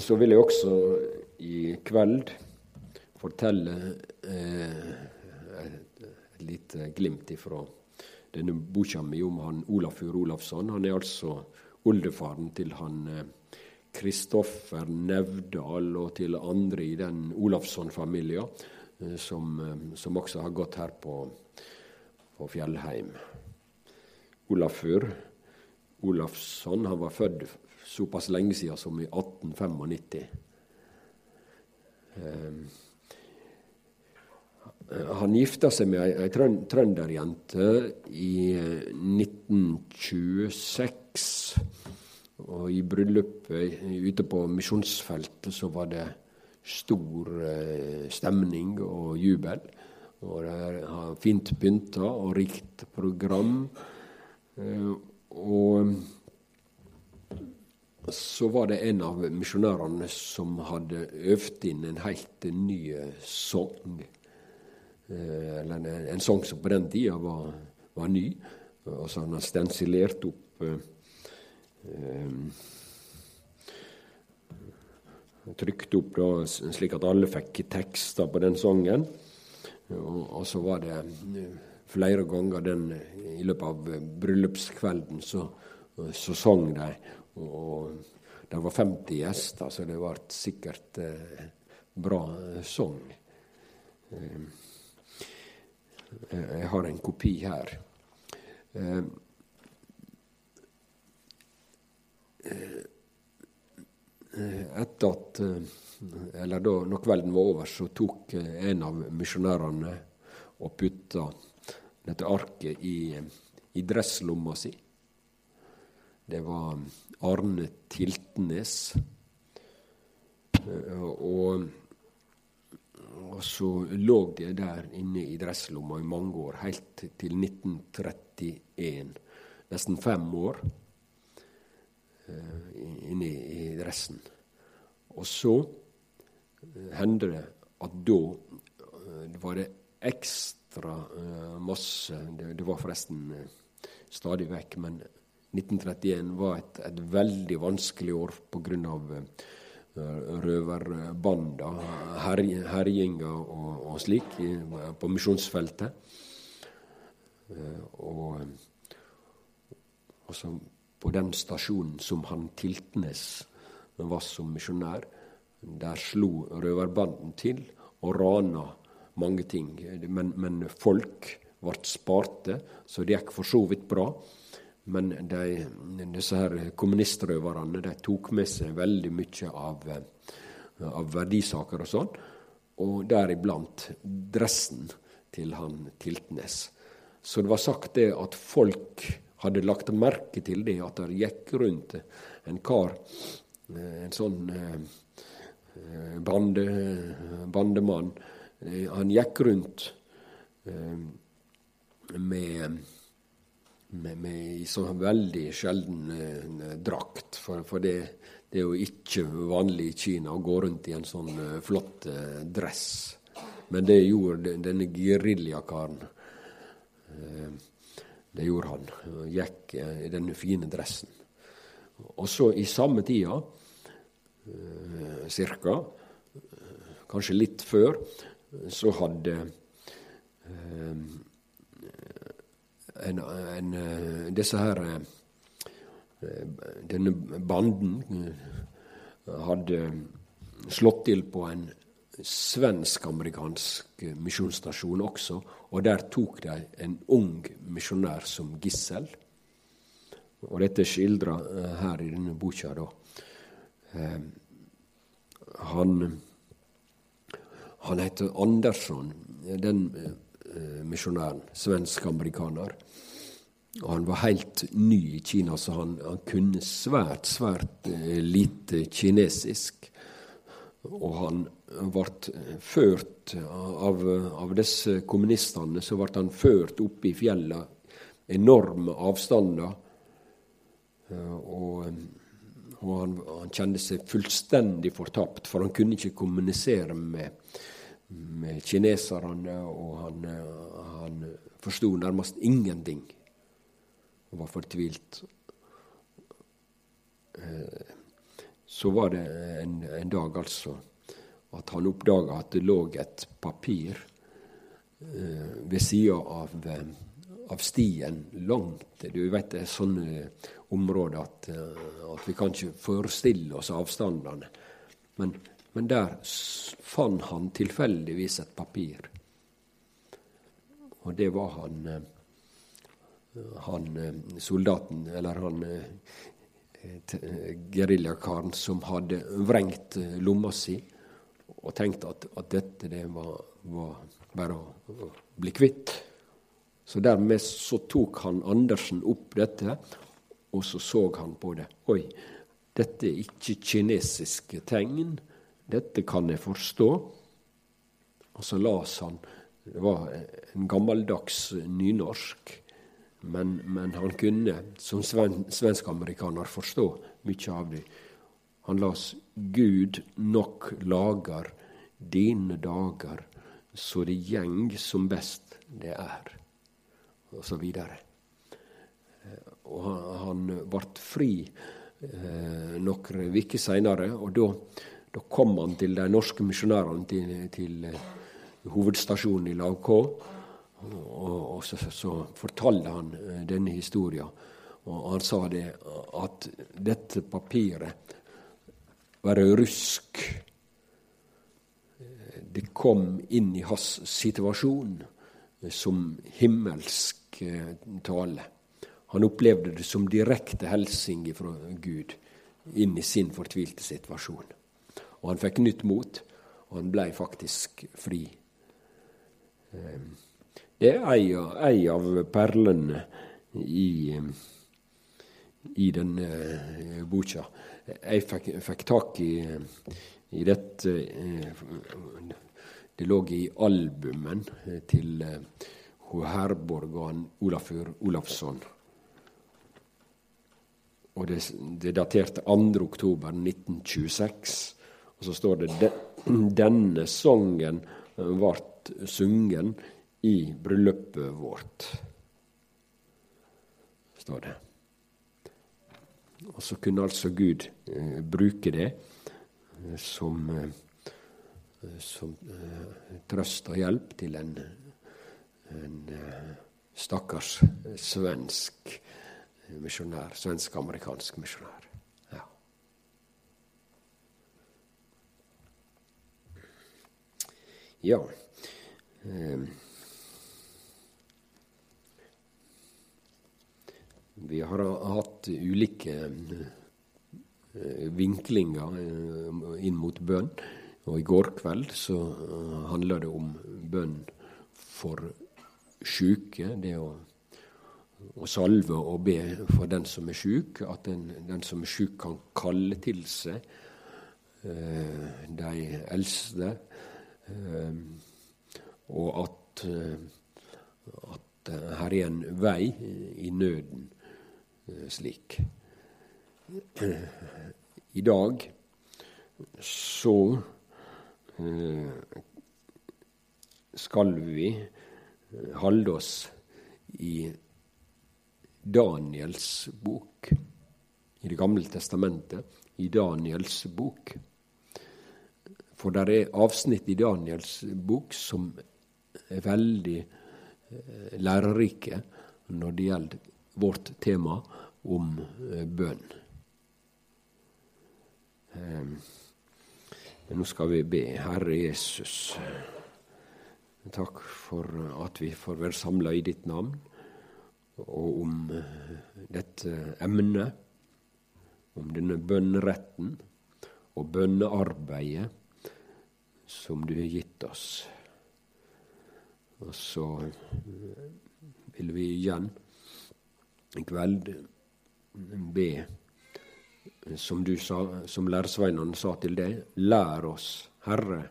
så vil jeg også i kveld fortelle eh, et, lite glimt ifra denne boka mi om han Olafur Olafsson. Han er altså oldefaren til han Kristoffer Nevdal og til andre i den Olafsson-familien eh, som, eh, som, også har gått her på, på Fjellheim. Olafur Olafsson han var født såpass lenge siden som i 1895. Um, han gifta seg med ei, trønderjente i 1926. Eh, og i bryllupet ute på misjonsfeltet så var det stor eh, stemning og jubel. Og det er fint pynta og rikt program. Eh, og så var det en av misjonærene som hadde øvd inn en helt ny sang. Eh, eller en, en sang som på den tida var, var ny. Og så han har stensilert opp eh, Trykt opp da, slik at alle fikk tekster på den sangen. Og, og, så var det flere ganger den, i løpet av bryllupskvelden så, så sang de. Og det var 50 gjester, så det ble sikkert eh, bra sang. Eh, Eh, jeg har en kopi her. Eh, eh, etter at Eller da når kvelden var over, så tok en av misjonærene og putta dette arket i, i dresslomma si. Det var Arne Tiltenes. Og og så lå det der inne i dresslomma i mange år, helt til 1931. Nesten fem år uh, inne i, dressen. Og så uh, hendte det at da var det ekstra masse det, var forresten stadig vekk, men 1931 var et, et veldig vanskelig år grunn av røverbanda, herjinger og, og, slik på misjonsfeltet. Eh, og, og på den stasjonen som han Tiltnes var som misjonær, der slo røverbanden til og rana mange ting. Men, men folk ble sparte, så det gikk for så vidt bra. Men de, disse her kommunistrøverne de tok med seg veldig mye av, eh, av verdisaker og sånn, og deriblant dressen til han Tiltnes. Så det var sagt det at folk hadde lagt merke til det, at det gikk rundt en kar, eh, en sånn eh, bande, bandemann. Han gikk rundt med med, med så veldig sjelden eh, drakt. For, for det, det, er jo ikke vanlig i Kina å gå rundt i en sånn eh, flott eh, dress. Men det gjorde denne geriljakaren. Eh, det gjorde han. han gikk eh, i denne fine dressen. Og så i samme tida, eh, cirka, kanskje litt før, så hadde en, en, eh, disse her eh, Denne banden eh, hadde slått til på en svensk-amerikansk misjonsstasjon også, og der tok de en ung misjonær som gissel. Og dette skildra her i denne boka, da. Han, han heter Andersson. Den misjonæren, svensk-amerikaner. Og han var helt ny i Kina, så han, han kunne svært, svært eh, lite kinesisk. Og han ble ført av, av disse kommunistene, så ble han ført opp i fjellet, enorme avstander. Eh, og, og han, han, kjente seg fullstendig fortapt, for han kunne ikke kommunisere med, med kineserne, og han, han forsto nærmest ingenting og var fortvilt. Eh, så var det en, en dag altså at han oppdaga at det lå et papir eh, ved sida av, eh, av, stien langt Du vet det er sånne områder at, at vi kan ikke forestille oss avstandene. Men, men der fant han tilfeldigvis et papir. Og det var han, eh, han soldaten, eller han geriljakaren som hadde vrengt lomma si og tenkte at, at dette det var, var bare å, å, bli kvitt. Så dermed så tok han Andersen opp dette, og så så han på det. Oi, dette er ikke kinesiske tegn. Dette kan jeg forstå. Og så las han Det var en gammeldags nynorsk. Men, men han kunne som sven, svensk-amerikaner forstå mye av det. Han las Gud nok lagar dine dager så det gjeng som best det er, og så videre. Og han, han ble fri eh, noen uker seinere, og da kom han til de norske misjonærene til, til uh, hovedstasjonen i Lav K. Og, og så, så, fortalte han uh, denne historien. Og han sa det at dette papiret var rusk. Det kom inn i hans situasjon som himmelsk eh, tale. Han opplevde det som direkte hilsing fra Gud inn i sin fortvilte situasjon. Og han fikk nytt mot, og han blei faktisk fri. Eh, det er ei, ei av perlene i, i denne boka jeg fikk, fikk tak i, i, dette eh, Det lå i albumen til eh, Herborg og Olafur Olafsson. Og det, det daterte 2. oktober 1926. Og så står det denne sangen ble sungen i bryllupet vårt. står det. Og så kunne altså Gud eh, bruke det eh, som, eh, som eh, trøst og hjelp til en, en eh, stakkars svensk misjonær, svensk-amerikansk misjonær. Ja. Ja. Eh, Vi har hatt ulike eh, vinklinger eh, inn mot bønn. Og i går kveld så eh, handla det om bønn for sjuke. Det å, å, salve og be for den som er sjuk. At den, den, som er sjuk, kan kalle til seg de eldste. Eh, og at, at her er en vei i nøden. Eh, slik. I dag så eh, skal vi eh, holde oss i Daniels bok, i Det gamle testamentet, i Daniels bok. For det er avsnitt i Daniels bok som er veldig lærerike når det gjelder vårt tema om eh, bønn. Men nå skal vi be. Herre Jesus, takk for at vi får være samla i ditt navn, og om eh, dette emnet, om denne bønneretten og bønnearbeidet som du har gitt oss. Og så eh, vil vi igjen i kveld be, som, du sa, som læresveinene sa til deg, lær oss, Herre,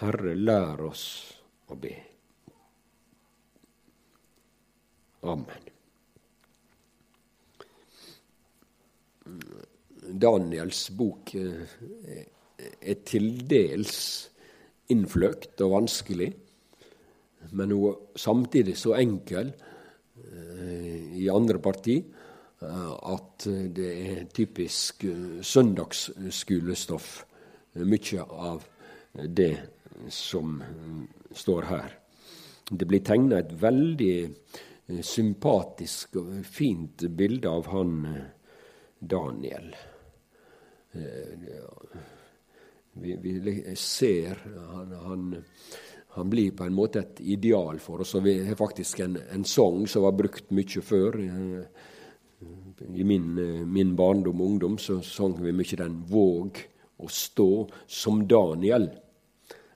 Herre, lær oss å be. Amen. Daniels bok eh, er til dels innfløkt og vanskelig, men hun samtidig så enkel i andre parti at det er typisk søndagsskolestoff, mye av det som står her. Det blir tegna et veldig sympatisk og fint bilde av han Daniel. Vi, vi ser han, han, han, blir på en måte et ideal for oss. og Vi har faktisk en, en sang som var brukt mye før. I min, min barndom og ungdom så sang vi mye den 'Våg å stå som Daniel'.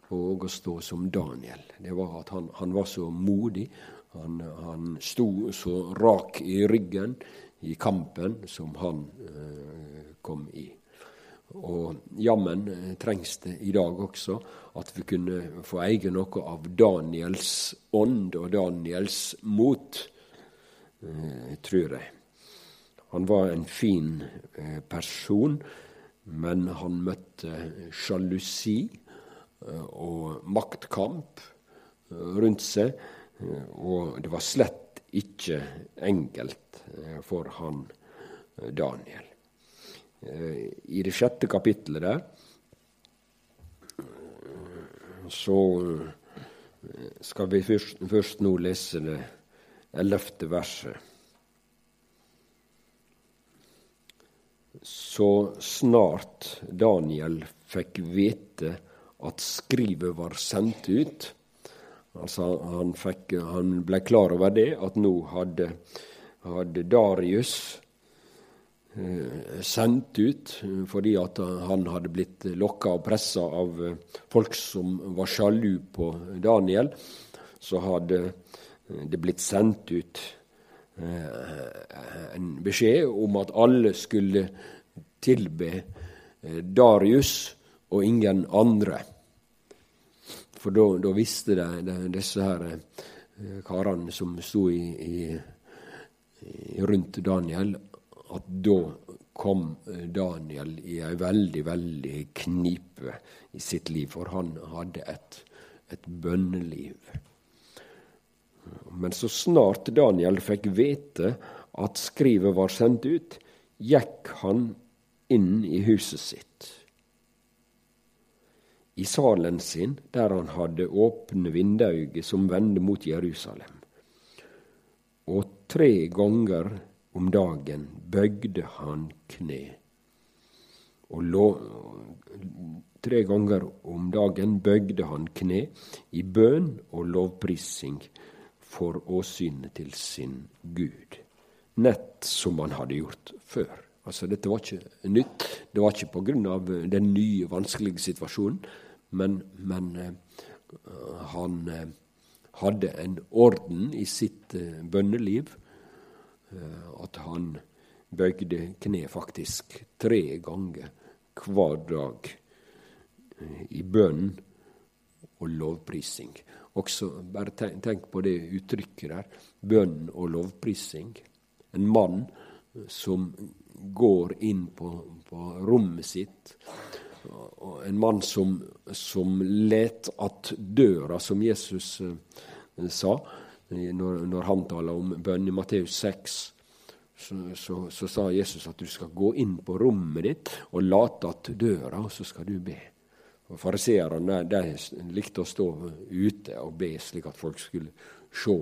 Våg å stå som Daniel. Det var at han, han var så modig. Han, han sto så rak i ryggen i kampen som han eh, kom i. Og jammen eh, trengs det i dag også at vi kunne få eie noe av Daniels ånd og Daniels mot, eh, tror jeg. Han var en fin eh, person, men han møtte sjalusi og maktkamp rundt seg, og det var slett ikke enkelt for han Daniel. Eh, i det sjette kapittelet der så eh, skal vi først, først nå lese det ellevte verset. Så snart Daniel fikk vite at skrivet var sendt ut Altså han, fikk, han ble klar over det, at nå hadde, hadde Darius Eh, sendt ut eh, fordi at han hadde blitt lokka og pressa av eh, folk som var sjalu på Daniel. Så hadde det blitt sendt ut en beskjed om at alle skulle tilbe Darius og ingen andre. For da visste de, de, disse her karene som sto i, i, rundt Daniel, at da kom eh, Daniel i ei veldig, veldig knipe i sitt liv, for han hadde et, et bønneliv. Men så snart Daniel fikk vite at skrivet var sendt ut, gikk han inn i huset sitt. I salen sin, der han hadde åpne vindauger som vendte mot Jerusalem. Og tre ganger om dagen bøgde han kne. Og lå, tre ganger om dagen bøgde han kne i bønn og lovprising for åsynet til sin Gud, nett som han hadde gjort før. Altså, dette var ikke nytt. Det var ikke pga. den nye, vanskelige situasjonen, men, men uh, han uh, hadde en orden i sitt uh, bønneliv Eh, at han bøyde kne faktisk tre ganger hver dag eh, i bønn og lovprising. Også, bare tenk, tenk på det uttrykket der. Bønn og lovprising. En mann som går inn på, på rommet sitt. En mann som, som let at døra, som Jesus uh, sa, når, når han taler om bønn i Matteus 6, så, så, så, sa Jesus at du skal gå inn på rommet ditt og late at døra, og så skal du be. Og Fariseerne likte å stå ute og be, slik at folk skulle se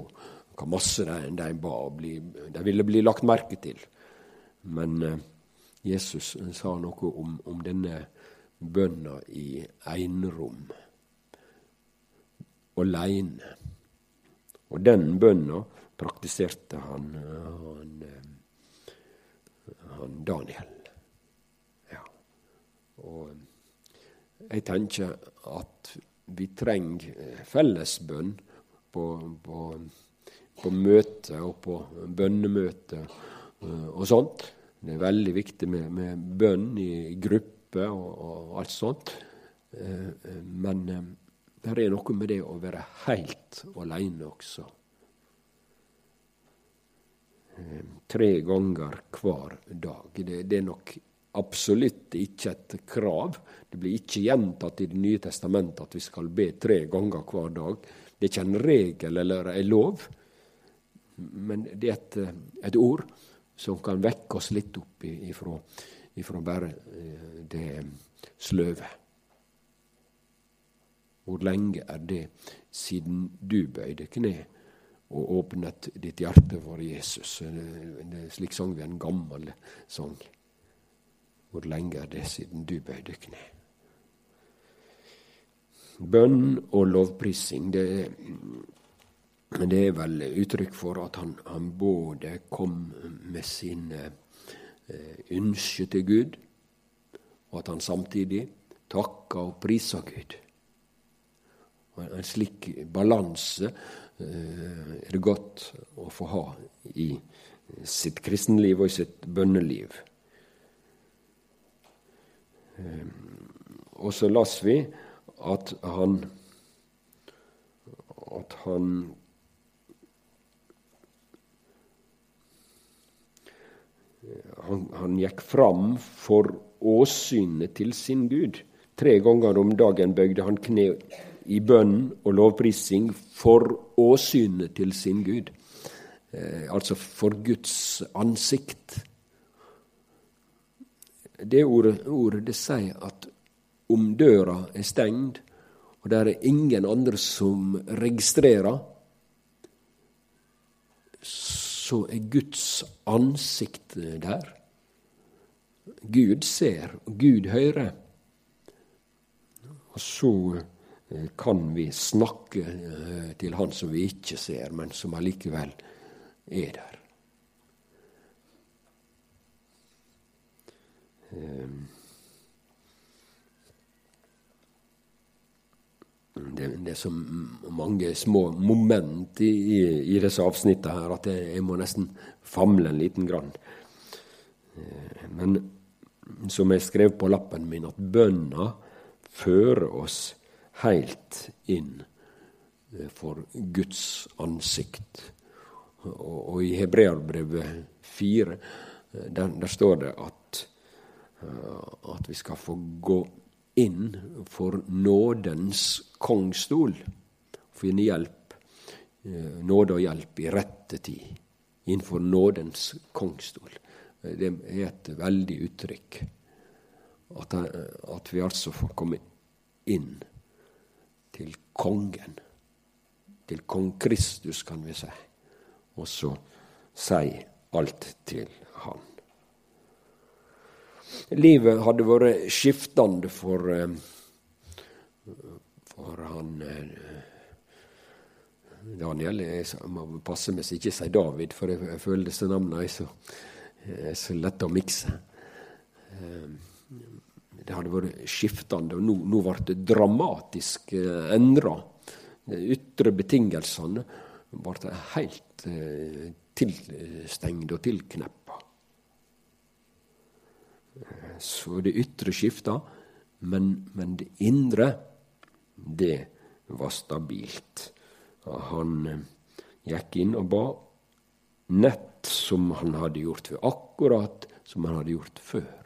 hva masse de, de ba. og bli, De ville bli lagt merke til. Men eh, Jesus sa noe om, om denne bønna i enerom, aleine. Og den bønna praktiserte han, han, han Daniel. Ja. Og jeg tenker at vi trenger fellesbønn på, på, på møte og på bønnemøte eh, og sånt. Det er veldig viktig med, med bønn i gruppe og, og alt sånt. Eh, eh, men det er noe med det å være heilt aleine også. Eh, tre ganger hver dag. Det, det, er nok absolutt ikke et krav. Det blir ikke gjentatt i Det nye testamentet at vi skal be tre ganger hver dag. Det er ikke en regel eller en lov, men det er et, et ord som kan vekke oss litt opp ifra, ifra bare eh, det sløve. Hvor lenge er det siden du bøyde kne og åpnet ditt hjerte for Jesus? Slik sang vi en gammel sang. Hvor lenge er det siden du bøyde kne? Bønn og lovprising, det er det er vel uttrykk for at han, han både kom med sine eh, ønsker til Gud, og at han samtidig takka og prisa Gud. En slik balanse eh, er det godt å få ha i sitt kristenliv og i sitt bønneliv. Eh, og så las vi at han at han han, han gikk fram for åsynet til sin Gud. Tre ganger om dagen bøyde han kne i bønn og lovprising for åsynet til sin Gud. Eh, altså for Guds ansikt. Det ordet, ordet det sier at om døra er stengt, og det er ingen andre som registrerer, så er Guds ansikt der. Gud ser, og Gud hører. Og så kan vi snakke eh, til Han som vi ikke ser, men som allikevel er der. Um, det, det, er så mange små moment i, i, disse avsnittene her at jeg, jeg, må nesten famle en liten grann. Eh, men som jeg skrev på lappen min, at bønna fører oss heilt inn eh, for Guds ansikt. Og, i Hebreabrevet 4 eh, der, der, står det at, at vi skal få gå inn for nådens kongstol. finne hjelp, eh, nåde og hjelp i rette tid. Innenfor nådens kongsstol. Eh, det er et veldig uttrykk. At, eh, at vi altså får komme inn til kongen. Til kong Kristus, kan vi si. Og så si alt til han. Livet hadde vært skiftende for, eh, for han eh, Daniel. Jeg må passe meg så ikke sier David, for jeg føler disse navnene er så, så lette å mikse. Eh, det hadde vært skiftende, og nå, nå ble det dramatisk endra. De ytre betingelsene ble helt tilstengt og tilkneppa. Så det ytre skifta, men, men, det indre, det var stabilt. Han eh, gikk inn og ba nett som han hadde gjort før. Akkurat som han hadde gjort før.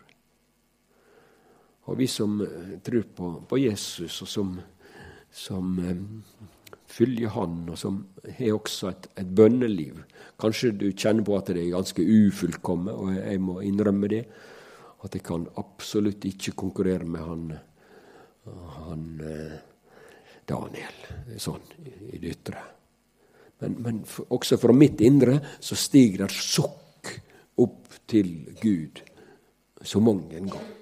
Og vi som eh, tror på, på Jesus, og som, som um, følger Han, og som har også et, et, bønneliv Kanskje du kjenner på at det er ganske ufullkomment, og jeg må innrømme det at jeg kan absolutt ikke konkurrere med han, han eh, Daniel sånn i det ytre. Men, men for, også fra mitt indre så stiger det sukk opp til Gud så mange en gang. Ja.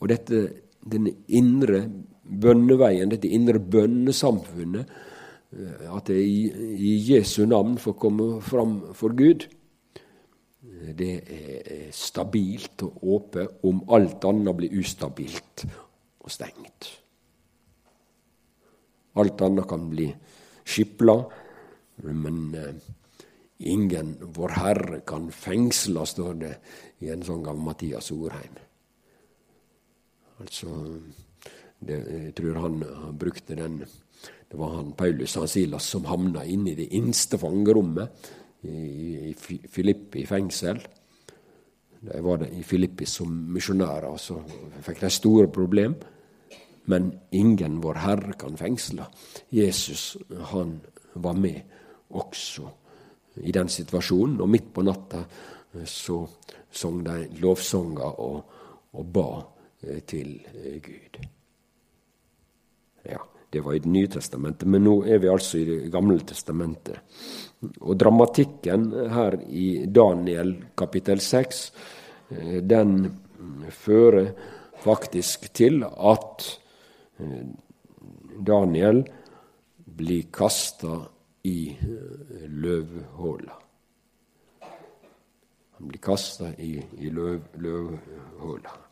Og dette, denne indre bønneveien, dette indre bønnesamfunnet, eh, at det i, i Jesu navn får komme fram for Gud, det er stabilt og åpent om alt annet blir ustabilt og stengt. Alt annet kan bli skipla, men eh, ingen Vår Herre kan fengsla, står det i en sang av Mathias Orheim. Altså, det, jeg tror han, han brukte den Det var han Paulus og Silas som havna inne i det innste fangerommet i, i Filippi fengsel. De var i Filippi som misjonærer, så fikk de store problem. Men ingen Vår Herre kan fengsle. Jesus han var med også i den situasjonen, og midt på natta så sang de lovsanger og, og ba til Gud. Ja, det var i Det nye testamentet, men nå er vi altså i Det gamle testamentet. Og dramatikken her i Daniel kapittel 6, den fører faktisk til at Daniel blir kasta i løvhåla. Han blir kasta i, i løv, løvhåla.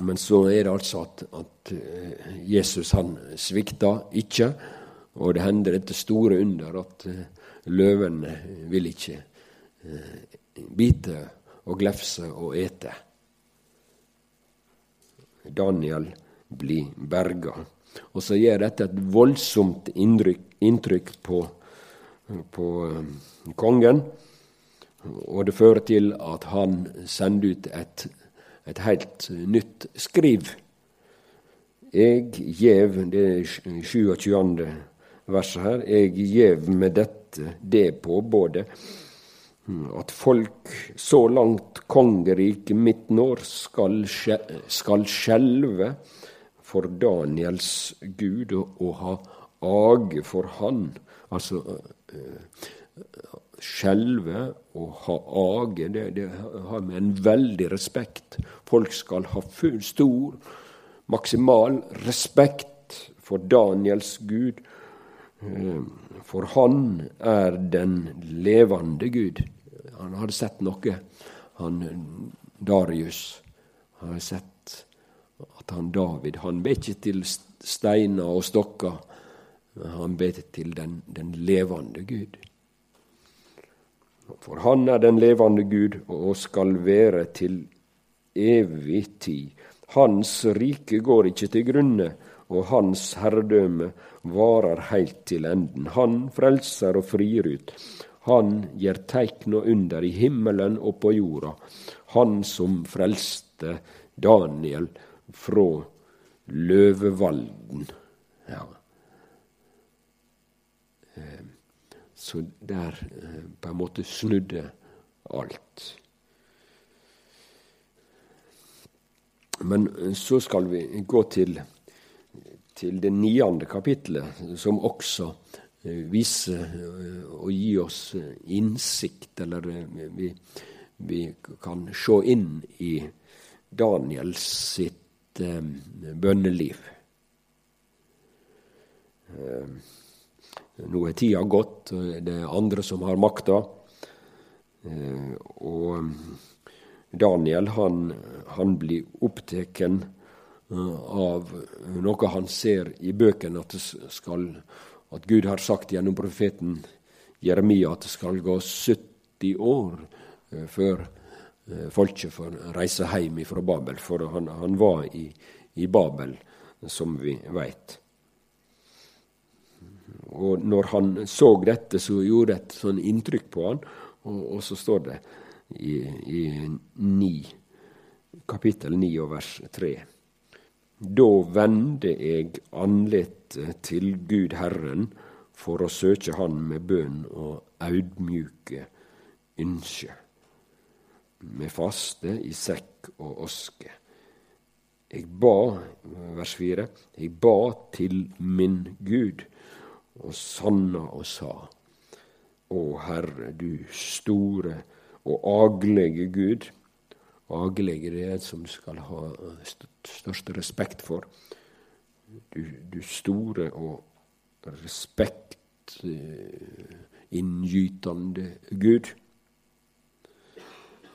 Men så er det altså at, at Jesus han svikta ikke, og det hender dette store under at løvene vil ikke bite og glefse og ete. Daniel blir berga. Og så gjør dette et voldsomt inntrykk på, på kongen. Og det fører til at han sender ut et, et helt nytt skriv. Jeg gjev, det er 27. verset her, jeg gjev med dette det påbudet at folk så langt kongeriket mitt når, skal, skal skjelve for Daniels Gud og ha age for Han. Altså skjelve og ha age, det, det har med en veldig respekt. Folk skal ha full, stor, maksimal respekt for Daniels Gud. For han er den levende Gud. Han hadde sett noe, han Darius. Han hadde sett at han David han ber ikke til steiner og stokker, han ber til den, den levende Gud. For han er den levende Gud og skal være til evig tid. Hans rike går ikke til grunne, og hans herredømme varer heilt til enden. Han frelser og frir ut. Han gjer teikn og under i himmelen og på jorda. Han som frelste Daniel fra løvevalden. Ja. Så der eh, på en måte snudde alt. Men eh, så skal vi gå til, til det niende kapitlet, som også eh, viser og gir oss innsikt, eller vi, vi kan se inn i Daniels sitt bønneliv. Nå er tida gått, det er andre som har makta. Eh, og Daniel han, han blir opptatt eh, av noe han ser i bøkene, at, at Gud har sagt gjennom profeten Jeremia at det skal gå 70 år eh, før folket får reise hjem fra Babel. For han, han var i, i Babel, som vi veit. Og når han så dette, så gjorde det et sånn inntrykk på han, og, og så står det i, i 9, kapittel 9 og vers 3. Da vende eg andletet til Gud Herren for å søke Han med bønn og audmjuke ynske, med faste i sekk og oske. Jeg ba, vers 4, jeg ba til min Gud og sanna og sa. Å Herre, du store og aglege Gud. Det er et som skal ha største respekt for. Du, du store og respektinngytende Gud.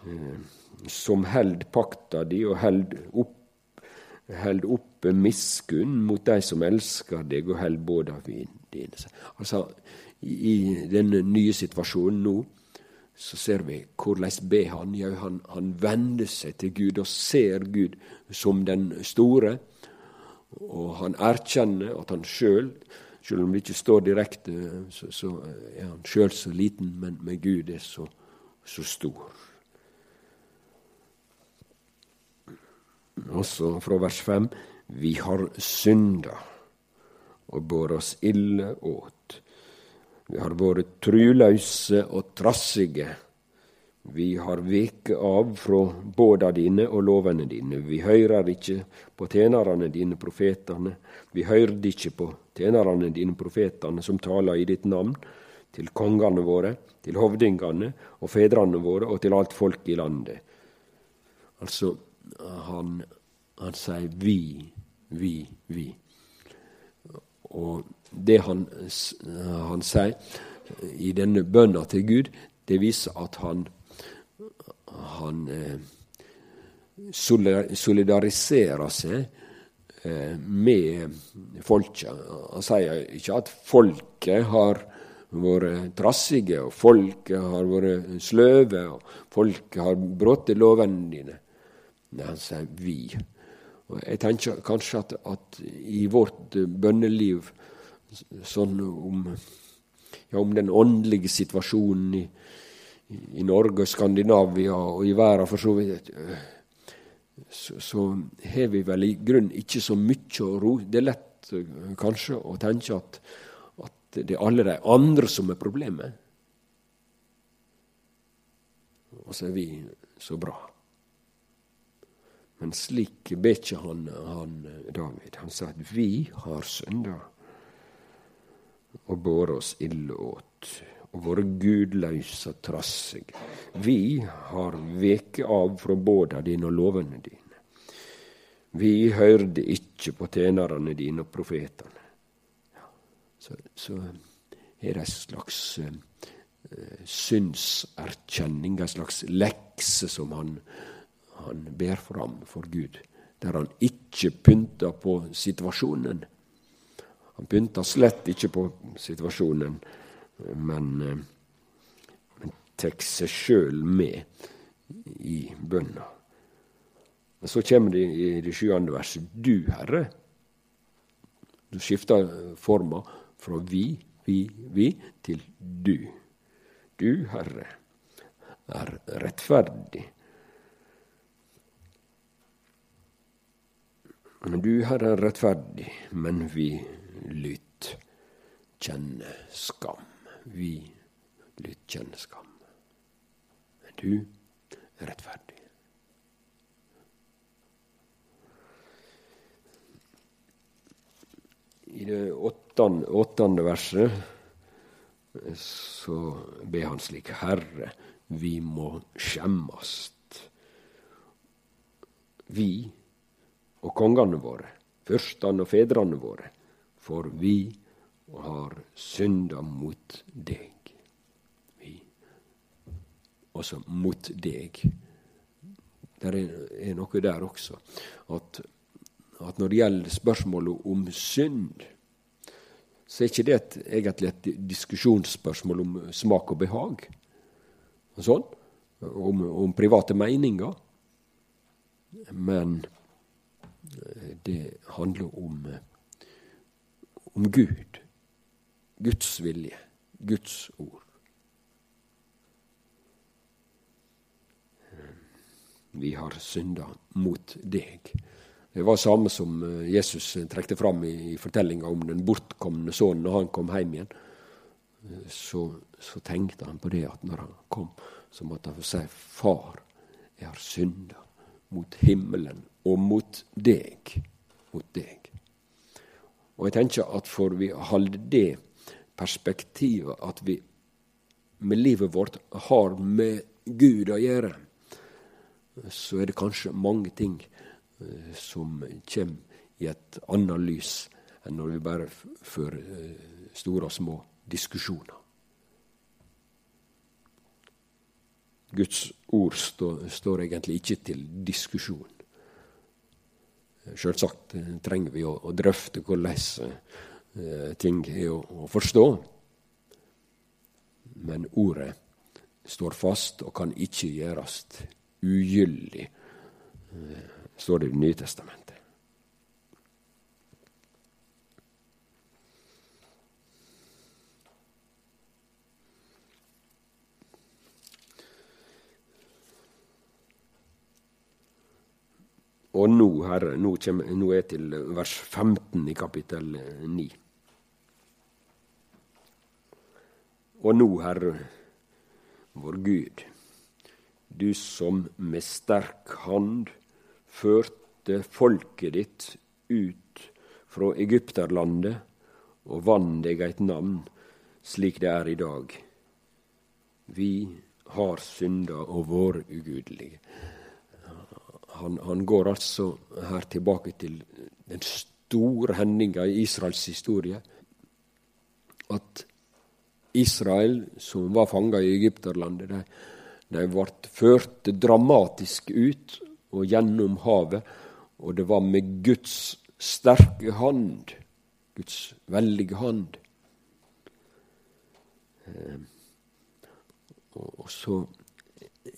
Eh, som held pakta di og held opp held oppe miskunn mot de som elsker deg, og held både av dine. Altså, I denne nye situasjonen nå så ser vi hvordan ber han. Ja, han, han vender seg til Gud og ser Gud som den store. Og han erkjenner at han sjøl, selv om det ikke står direkte, så, så er han sjøl så liten, men med Gud er så, så stor. Også fra vers 5 Vi har synda og båret oss ille åt. Vi har vært truløse og trassige. Vi har veket av fra båda dine og lovene dine. Vi høyrer ikkje på tjenerne dine, profetane. Vi høyrde ikkje på tjenerne dine, profetane, som taler i ditt navn, til kongane våre, til hovdingane og fedrene våre og til alt folk i landet. Altså, han, han sier vi, vi, vi. Og det han, han sier i denne bønna til Gud, det viser at han han eh, solidariserer seg eh, med folket. Han sier ikke at folket har vært trassige, og folket har vært sløve, og folket har brutt lovene dine. Nei, han sier vi. Og jeg tenker kanskje at, at i vårt bønneliv, sånn om, ja, om den åndelige situasjonen i, i Norge og Skandinavia og i verden for så vidt, så, så har vi vel i grunnen ikke så mye å ro. Det er lett kanskje å tenke at, at det er alle de andre som er problemet. Og så er vi så bra. Men slik ber ikke han, han David. Han sa at vi har synda og båret oss ille åt og vært gudløse trassige. Vi har veke av fra båda dine og lovene dine. Vi hørte ikke på tjenerne dine og profetene. Så, så er det en slags uh, syndserkjenning, en slags lekse som han, han ber fram for Gud, der han ikke pynter på situasjonen. Han pynter slett ikke på situasjonen men, eh, men tar seg sjøl med i bønna. Men så kommer det i det sjuende verset Du, Herre. Du skifter forma fra vi, vi, vi til du. Du, Herre, er rettferdig. Du, Herre, er rettferdig, men vi lytt kjenne skam vi lytt kjenne skam. Men du er rettferdig. I det åttende, åttende verset så ber han slik Herre, vi må skjemmast. Vi og kongene våre, fyrstene og fedrene våre, for vi har synda mot deg. Vi. Også mot deg. Det er, noe der også. At, at, når det gjelder spørsmålet om synd, så er ikke det et, egentlig et diskusjonsspørsmål om smak og behag. Og sånn. Om, om private meninger. Men det handler om, om Gud. Guds vilje, Guds ord. Vi har synda mot deg. Det var samme som eh, Jesus trekte fram i, i fortellinga om den bortkomne sønnen når han kom hjem igjen. Eh, så, så, tenkte han på det at når han kom, så måtte han få si Far, jeg har synda mot himmelen og mot deg. Mot deg. Og jeg tenker at for vi holder det perspektivet at vi med livet vårt har med Gud å gjøre, så er det kanskje mange ting eh, som kommer i et annet lys enn når vi bare fører eh, store og små diskusjoner. Guds ord står, står egentlig ikke til diskusjon. Sjølsagt eh, trenger vi å, å drøfte hvordan Eh, ting er å, å forstå. Men ordet står fast og kan ikke gjøres ugyldig, eh, står det i Det nye testamentet. Og nå, Herre, nå, kommer, nå er jeg til vers 15 i kapittel 9. Og nå, Herre, vår Gud, du som med sterk hand førte folket ditt ut fra Egypterlandet og vann deg eit navn slik det er i dag. Vi har synda og vært ugudelige. Han, han, går altså her tilbake til den store hendinga i Israels historie. At Israel, som var fanga i Egypterlandet, de, de ble ført dramatisk ut og gjennom havet. Og det var med Guds sterke hand, Guds veldige hand. Eh, og så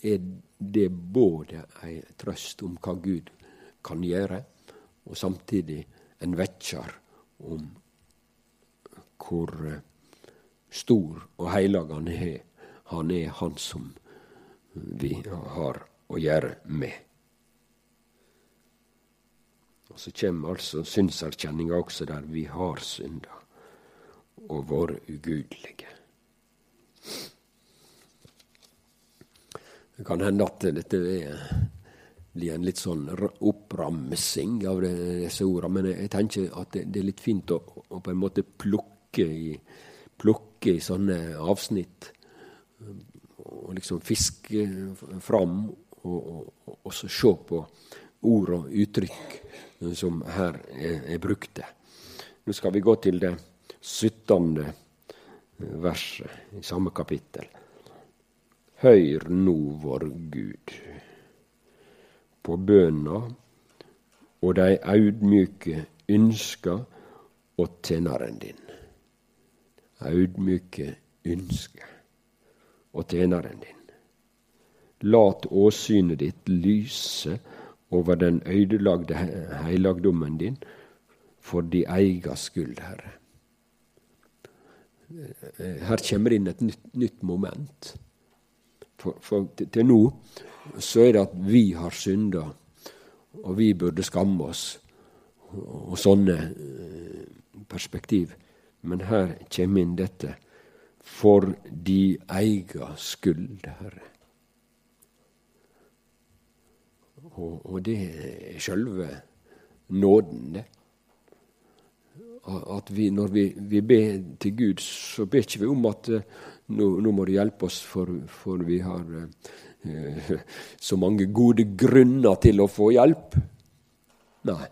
er det både ei trøst om hva Gud kan gjøre, og samtidig en vekkjar om hvor eh, stor og heilag han er. Han er han som vi har å gjøre med. Og Så kommer altså synserkjenninga også der vi har synda og vært ugudelige. Det kan hende at dette blir en litt sånn oppramsing av disse ordene, men jeg tenker at det er litt fint å, å på en måte plukke i, plukke i sånne avsnitt. Og liksom fiske fram, og, og, og så se på ord og uttrykk som her er, er brukte. Nå skal vi gå til det 17. verset i samme kapittel. Høyr nå vår Gud på bønna og dei audmjuke ønska og tjeneren din. Audmjuke ynsker og tjeneren din. Lat åsynet ditt lyse over den øydelagde heilagdommen din for di eiga skyld, Herre. Her kommer det inn et nytt, nytt moment. For, for til nå så er det at vi har synda, og vi burde skamme oss, og, sånne eh, perspektiv. Men her kommer inn dette for de eiga skyld, Herre. Og, og det er sjølve nåden, det. At vi, når vi, vi ber til Gud, så ber ikke vi om at uh, nå, nå, må du hjelpe oss, for, for vi har eh, så mange gode grunner til å få hjelp. Nei.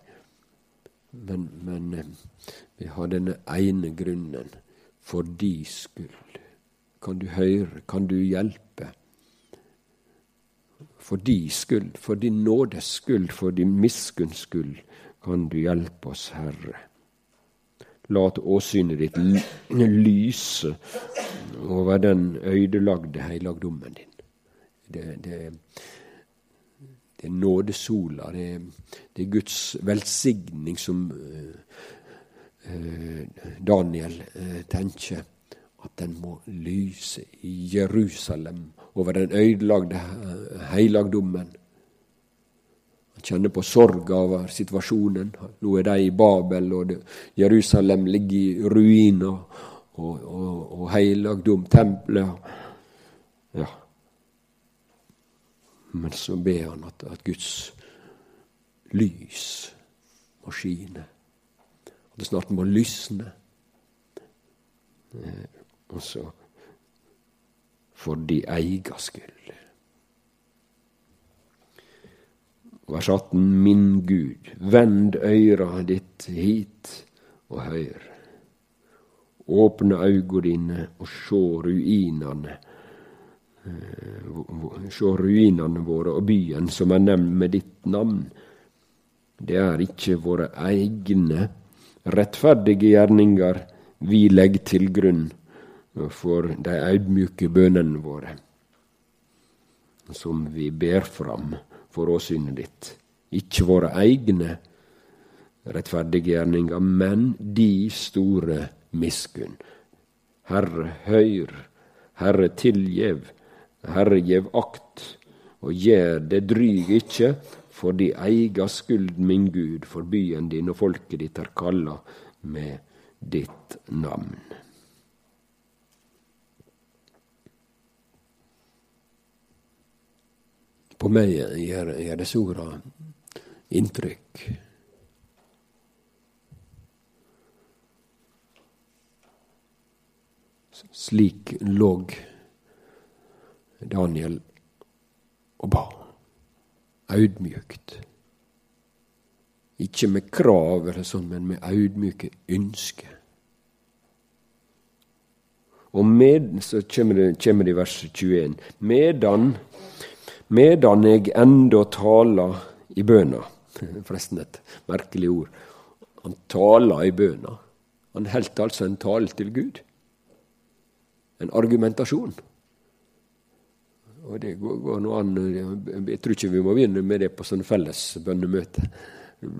Men, men uh, vi har denne ene grunnen. For de skyld. Kan du høre? Kan du hjelpe? For de skyld, for din nådes skyld, for din miskunns skyld, kan du hjelpe oss, Herre. Lat åsynet ditt lyse over den øydelagde heilagdommen din. Det, det, det er nådesola, det, det, er Guds velsigning som uh, Daniel uh, tenker at den må lyse i Jerusalem over den øydelagde heilagdommen. Kjenner på sorg over situasjonen. Nå er de i Babel, og Jerusalem ligger i ruiner. Og, og, og heilagdom, tempelet Ja. Men så ber han at, at Guds lys må skine. At det snart må lysne. Eh, og så for de eiga skyld. Vers 18. Min Gud, vend øyra ditt hit og høyr. Åpne auga dine og sjå ruinane. Eh, sjå ruinane våre og byen som er nevnt med ditt navn. Det er ikkje våre egne rettferdige gjerninger vi legger til grunn for de audmjuke bønene våre, som vi ber fram for åsynet ditt. Ikke våre egne rettferdige gjerninger, men de store miskunn. Herre, høyr, Herre, tilgjev, Herre, gjev akt, og gjer det dryg ikkje, for de eiga skuld, min Gud, for byen din og folket ditt er kalla med ditt navn. På meg gjør, gjør disse orda inntrykk. Slik lå Daniel og ba, audmjukt. Ikke med krav, eller sånn, men med audmjuke ønsker. Og med, så kommer det, kommer det i vers 21. Medan, medan jeg enda tala i bøna Forresten et merkelig ord. Han tala i bøna. Han heldt altså en tale til Gud. En argumentasjon. Og det går, går noe an Jeg tror ikke vi må begynne med det på sånne felles bønnemøte.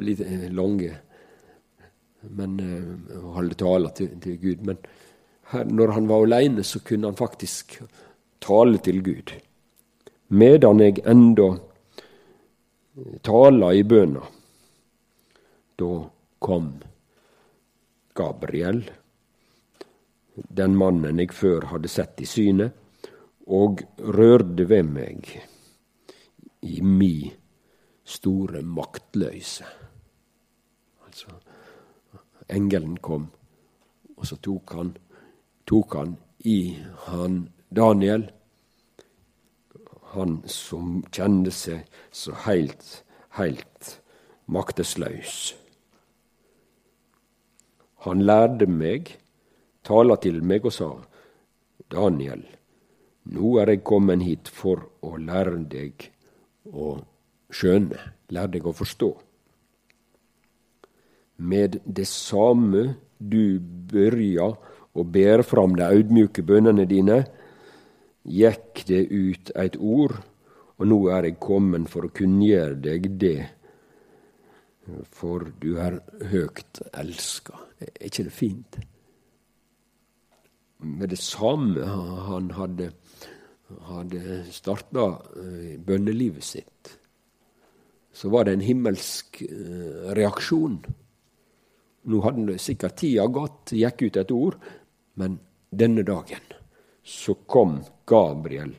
Litt lange. Men uh, holde taler til, til Gud. Men her, når han var aleine, så kunne han faktisk tale til Gud. Medan eg enda tala i bøna, da kom Gabriel, den mannen eg før hadde sett i synet, og rørde ved meg i mi store maktløyse. Altså, engelen kom, og så tok han tok han i han Daniel, han som kjente seg så heilt, heilt maktesløs. Han lærte meg, tala til meg og sa, Daniel, nå er jeg kommet hit for å lære deg å skjønne, lære deg å forstå. Med det samme du børja å bære fram de audmjuke bønnene dine, gikk det ut eit ord, og nå er eg kommen for å kunngjøre deg det, for du er høgt elska. Er ikke det fint? Med det samme han hadde, hadde starta eh, bønnelivet sitt, så var det en himmelsk eh, reaksjon. Nå hadde sikkert tida gått, gikk ut et ord, men denne dagen så kom Gabriel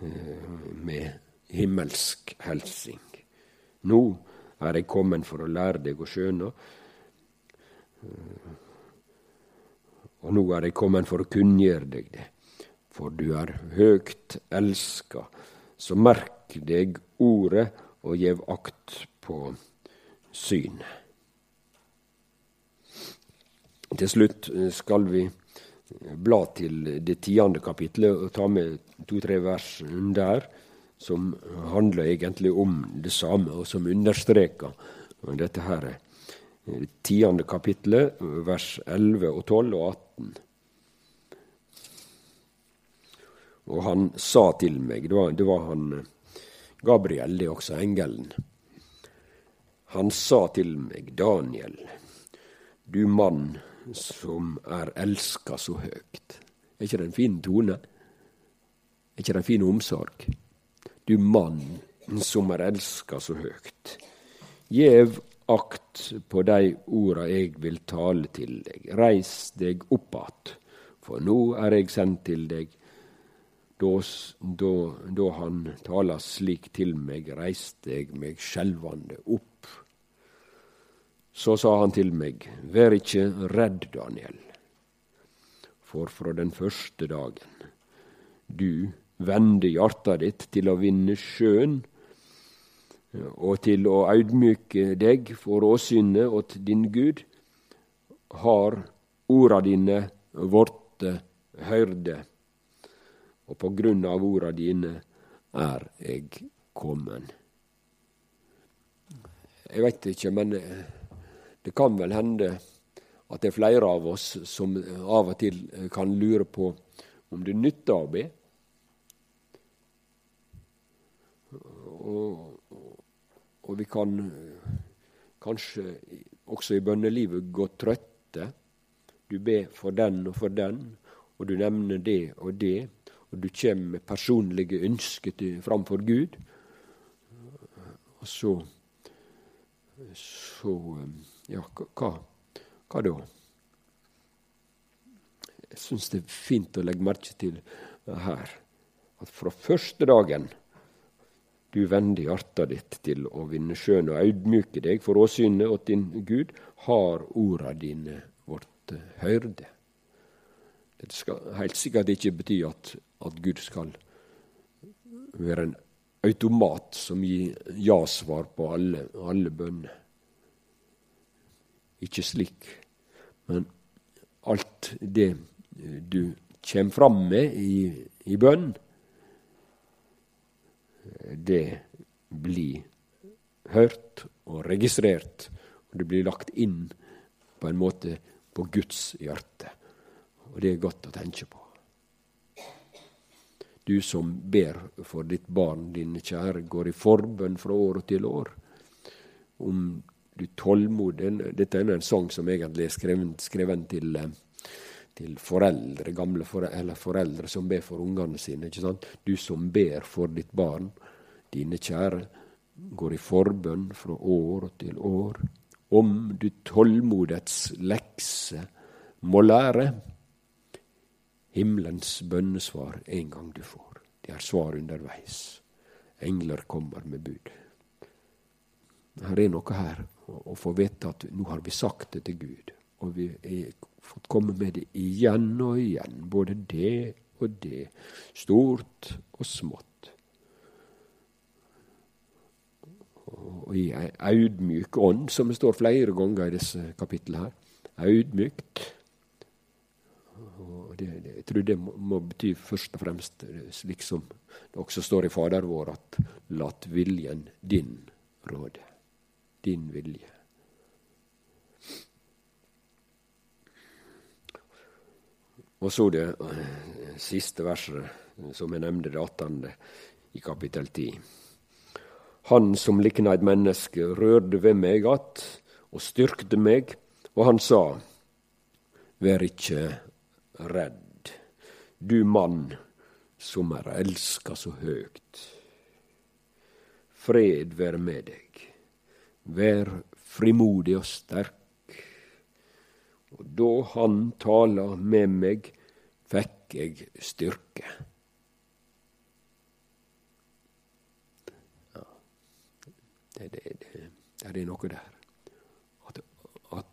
eh, med himmelsk helsing. Nå er jeg kommet for å lære deg å skjøne. Eh, og nå er jeg kommet for å kunngjøre deg det, for du er høgt elska. Så merk deg ordet og gjev akt på synet. Til slutt skal vi bla til det tiende kapitlet og ta med to-tre vers der, som handler egentlig om det samme, og som understreker dette her. Det tiende kapitlet, vers 11 og 12 og 18. Og han sa til meg Det var, det var han Gabriel, det er også engelen. Han sa til meg, Daniel, du mann som er elska så høgt. Er ikke det en fin tone? Er ikke det en fin omsorg? Du mann som er elska så høgt. Gjev akt på de orda eg vil tale til deg. Reis deg opp att, for nå er eg sendt til deg. Da, da, da han taler slik til meg, reiste eg meg skjelvande opp så sa han til meg, vær ikke redd, Daniel, for fra den første dagen du vende hjarta ditt til å vinne sjøen, og til å audmyke deg for åsynet åt din Gud, har orda dine vorte høyrde, og på grunn av orda dine er eg kommen. Jeg veit ikke, men det kan vel hende at det er flere av oss som av og til kan lure på om det nytter å be. Og, og, vi kan kanskje også i bønnelivet gå trøtte. Du ber for den og for den, og du nevner det og det, og du kommer med personlige ønsker framfor Gud. Og så, så ja, hva, hva da? Jeg syns det er fint å legge merke til her at fra første dagen du vender hjertet ditt til å vinne sjøen og audmyke deg for åsynet åt din Gud, har orda dine vårt høyrde. Det skal helt sikkert ikke bety at, at Gud skal være en automat som gir ja-svar på alle, alle bønner. Ikke slik. Men alt det du kommer fram med i, i bønn, det blir hørt og registrert, og det blir lagt inn på en måte på Guds hjerte. Og det er godt å tenke på. Du som ber for ditt barn, dine kjære, går i forbønn fra år til år. Om du tålmodig Dette er en sang som egentlig er skrevet, skrevet til, eh, til, foreldre, gamle foreldre, eller foreldre som ber for ungene sine. ikke sant? Du som ber for ditt barn, dine kjære, går i forbønn fra år til år. Om du tålmodets lekse må lære, himmelens bønnesvar en gang du får. Det er svar underveis. Engler kommer med bud. Her er noe her å få vite at nå har vi sagt det til Gud. Og vi har fått komme med det igjen og igjen. Både det og det. Stort og smått. Og i ei audmjuk ånd, som det står flere ganger i disse kapitlene her. Audmykt. Og det, det, jeg tror det må, må, bety først og fremst, slik som det også står i Fader vår, at lat viljen din råde. Din vilje. Og så det eh, siste verset, som jeg nevnte, det 18. i kapittel 10. Han som likna et menneske, rørte ved meg att og styrkte meg, og han sa, Vær ikkje redd, du mann som er elska så høgt. Fred være med deg. Vær frimodig og sterk. Og da han tala med meg, fikk eg styrke. Ja, det, det, det, det er noe der. At, at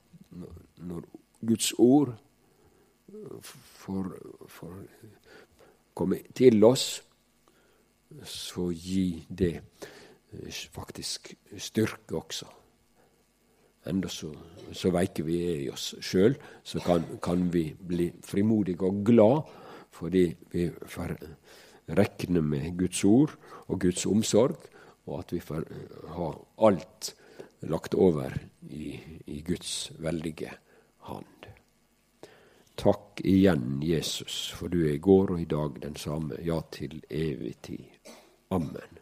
når Guds ord får, får komme til oss, så gi det faktisk styrke også enda så, så veike vi er i oss sjøl, så kan, kan, vi bli frimodige og glad fordi vi får rekne med Guds ord og Guds omsorg, og at vi får ha alt lagt over i, i Guds veldige hand. Takk igjen, Jesus, for du er i går og i dag den samme, ja, til evig tid. Amen.